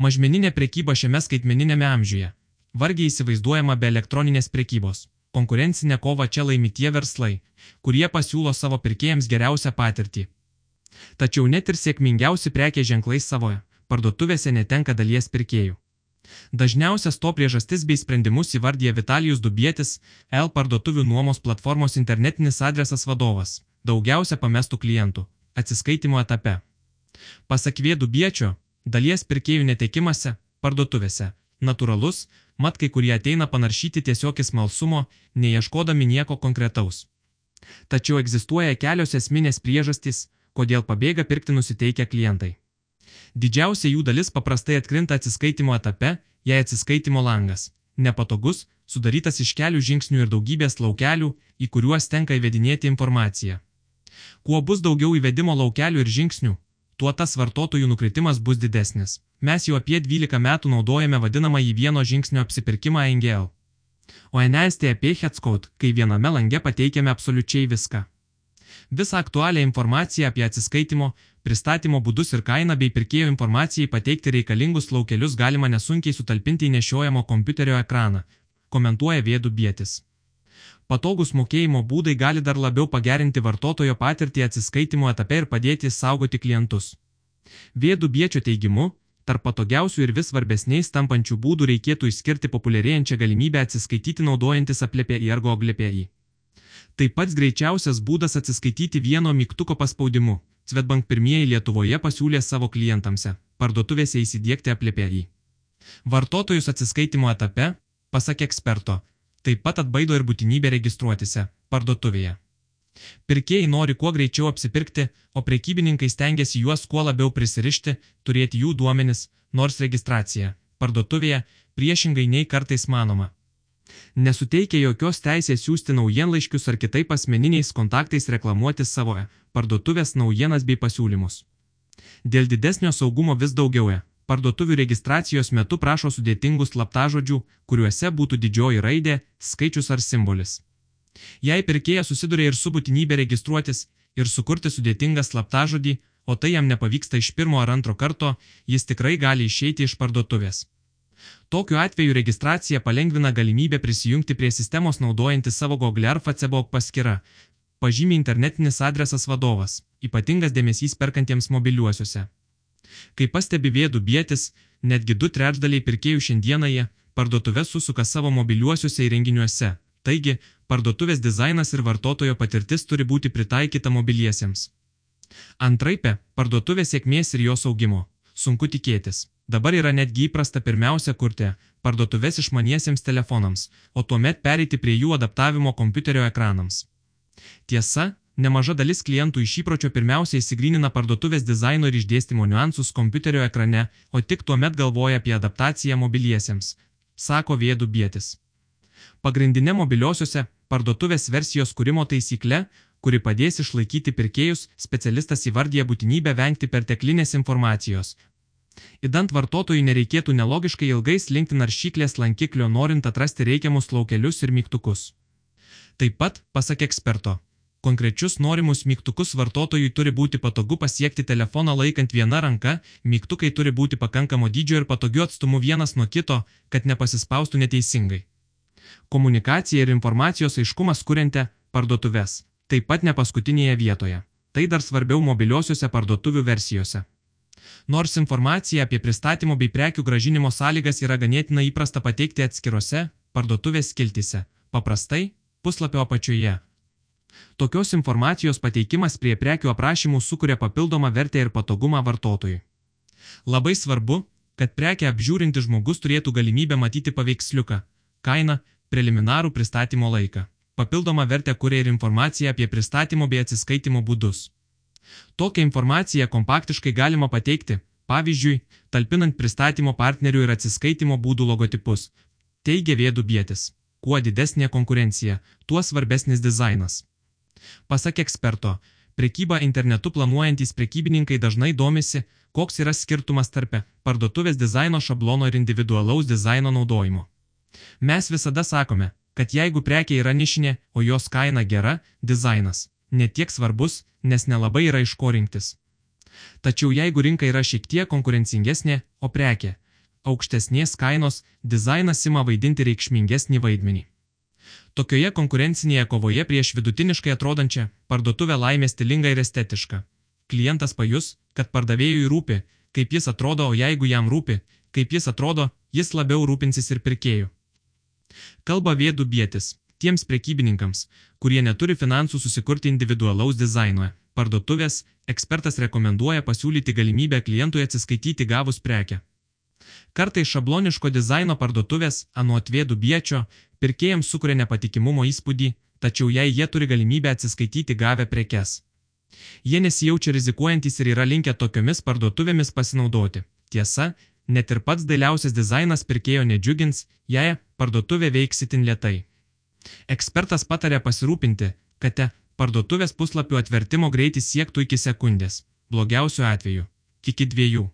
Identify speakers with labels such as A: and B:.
A: Mažmeninė prekyba šiame skaitmeninėme amžiuje. Vargiai įsivaizduojama be elektroninės prekybos. Konkurencinė kova čia laimi tie verslai, kurie pasiūlo savo pirkėjams geriausią patirtį. Tačiau net ir sėkmingiausi prekės ženklai savoje parduotuvėse netenka dalies pirkėjų. Dažniausias to priežastis bei sprendimus įvardyja Vitalijus Dubietis, L parduotuvių nuomos platformos internetinis adresas vadovas, daugiausia pamestų klientų, atsiskaitimo etape. Pasak Vėdų Biečio, dalies pirkėjų netekimase, parduotuvėse, natūralus, mat kai kurie ateina panaršyti tiesiog į smalsumo, neieškodami nieko konkretaus. Tačiau egzistuoja kelios esminės priežastys, kodėl pabėga pirkti nusiteikę klientai. Didžiausia jų dalis paprastai atkrinta atsiskaitimo etape, jei atsiskaitimo langas nepatogus, sudarytas iš kelių žingsnių ir daugybės laukelių, į kuriuos tenka įvedinėti informaciją. Kuo bus daugiau įvedimo laukelių ir žingsnių, tuo tas vartotojų nukritimas bus didesnis. Mes jau apie 12 metų naudojame vadinamą į vieno žingsnio apsipirkimą NGL. O NST apie Hetskout, kai viename lange pateikiame absoliučiai viską. Visą aktualią informaciją apie atsiskaitimo, pristatymo būdus ir kainą bei pirkėjo informacijai pateikti reikalingus laukelius galima nesunkiai sutalpinti į nešiojamo kompiuterio ekraną, komentuoja Vėdų Bietis. Patogus mokėjimo būdai gali dar labiau pagerinti vartotojo patirtį atsiskaitimo etape ir padėti saugoti klientus. Vėdų Biečio teigimu, tarp patogiausių ir vis svarbesniais tampančių būdų reikėtų išskirti populiarėjančią galimybę atsiskaityti naudojantis aplėpė į argo aplėpė į. Tai pats greičiausias būdas atsiskaityti vieno mygtuko paspaudimu. Svetbank pirmieji Lietuvoje pasiūlė savo klientams parduotuvėse įsidėkti aplėpėjį. Vartotojus atsiskaitimo etape, pasak eksperto, taip pat atbaido ir būtinybė registruotise parduotuvėje. Pirkėjai nori kuo greičiau apsipirkti, o prekybininkai stengiasi juos kuo labiau prisirišti, turėti jų duomenis, nors registracija parduotuvėje priešingai nei kartais manoma nesuteikia jokios teisės siūsti naujienlaiškius ar kitaip asmeniniais kontaktais reklamuoti savo parduotuvės naujienas bei pasiūlymus. Dėl didesnio saugumo vis daugiau e. Parduotuvių registracijos metu prašo sudėtingų slaptažodžių, kuriuose būtų didžioji raidė, skaičius ar simbolis. Jei pirkėjas susiduria ir su būtinybė registruotis ir sukurti sudėtingą slaptažodį, o tai jam nepavyksta iš pirmo ar antro karto, jis tikrai gali išeiti iš parduotuvės. Tokiu atveju registracija palengvina galimybę prisijungti prie sistemos naudojantis savo Google ar Facebook paskirą. Pažymė internetinis adresas vadovas, ypatingas dėmesys perkantiems mobiliuosiuose. Kaip pastebi vėdų bėtis, netgi du trečdaliai pirkėjų šiandieną parduotuvės susuka savo mobiliuosiuose įrenginiuose. Taigi, parduotuvės dizainas ir vartotojo patirtis turi būti pritaikyta mobiliesiems. Antraipė, parduotuvės sėkmės ir jos augimo. Sunku tikėtis. Dabar yra netgi įprasta pirmiausia kurti parduotuvės išmaniesiems telefonams, o tuomet pereiti prie jų adaptavimo kompiuterio ekranams. Tiesa, nemaža dalis klientų iš įpročio pirmiausia įsigrynina parduotuvės dizaino ir išdėstymo niuansus kompiuterio ekrane, o tik tuomet galvoja apie adaptaciją mobiliesiems, sako Vėdų Bėtis. Pagrindinė mobiliosiuose parduotuvės versijos kūrimo taisykle, kuri padės išlaikyti pirkėjus, specialistas įvardyja būtinybę vengti perteklinės informacijos, Įdant vartotojui nereikėtų nelogiškai ilgai slinkti naršyklės lankiklio norint atrasti reikiamus laukelius ir mygtukus. Taip pat, pasak eksperto, konkrečius norimus mygtukus vartotojui turi būti patogu pasiekti telefoną laikant viena ranka, mygtukai turi būti pakankamo dydžio ir patogiu atstumu vienas nuo kito, kad nepasispaustų neteisingai. Komunikacija ir informacijos aiškumas kuriante parduotuves, taip pat ne paskutinėje vietoje. Tai dar svarbiau mobiliosiuose parduotuvių versijose. Nors informacija apie pristatymo bei prekių gražinimo sąlygas yra ganėtinai įprasta pateikti atskirose parduotuvės skiltise, paprastai puslapio apačioje. Tokios informacijos pateikimas prie prekių aprašymų sukuria papildomą vertę ir patogumą vartotojui. Labai svarbu, kad prekę apžiūrinti žmogus turėtų galimybę matyti paveiksliuką, kainą, preliminarų pristatymo laiką. Papildomą vertę kuria ir informacija apie pristatymo bei atsiskaitimo būdus. Tokią informaciją kompaktiškai galima pateikti, pavyzdžiui, talpinant pristatymo partnerių ir atsiskaitimo būdų logotipus. Teigia Vėdų Bėtis. Kuo didesnė konkurencija, tuo svarbesnis dizainas. Pasak eksperto, prekybą internetu planuojantys prekybininkai dažnai domisi, koks yra skirtumas tarp parduotuvės dizaino šablono ir individualaus dizaino naudojimo. Mes visada sakome, kad jeigu prekė yra nišinė, o jos kaina gera, dizainas netiek svarbus, nes nelabai yra iš ko rinktis. Tačiau jeigu rinka yra šiek tiek konkurencingesnė, o prekė aukštesnės kainos dizainas ima vaidinti reikšmingesnį vaidmenį. Tokioje konkurencinėje kovoje prieš vidutiniškai atrodančią parduotuvę laimė stilinga ir estetiška. Klientas pajus, kad pardavėjui rūpi, kaip jis atrodo, o jeigu jam rūpi, kaip jis atrodo, jis labiau rūpinsis ir pirkėjų. Kalba vėdų bėtis tiems prekybininkams, kurie neturi finansų susikurti individualaus dizaino. Parduotuvės ekspertas rekomenduoja pasiūlyti galimybę klientui atsiskaityti gavus prekę. Kartai šabloniško dizaino parduotuvės, anuot vėdų biečio, pirkėjams sukuria nepatikimumo įspūdį, tačiau jei jie turi galimybę atsiskaityti gavę prekes. Jie nesijaučia rizikuojantis ir yra linkę tokiomis parduotuvėmis pasinaudoti. Tiesa, net ir pats dailiausias dizainas pirkėjo nedžiugins, jei parduotuvė veiks itin lietai. Ekspertas patarė pasirūpinti, kad te parduotuvės puslapių atvertimo greitis siektų iki sekundės, blogiausiu atveju - iki dviejų.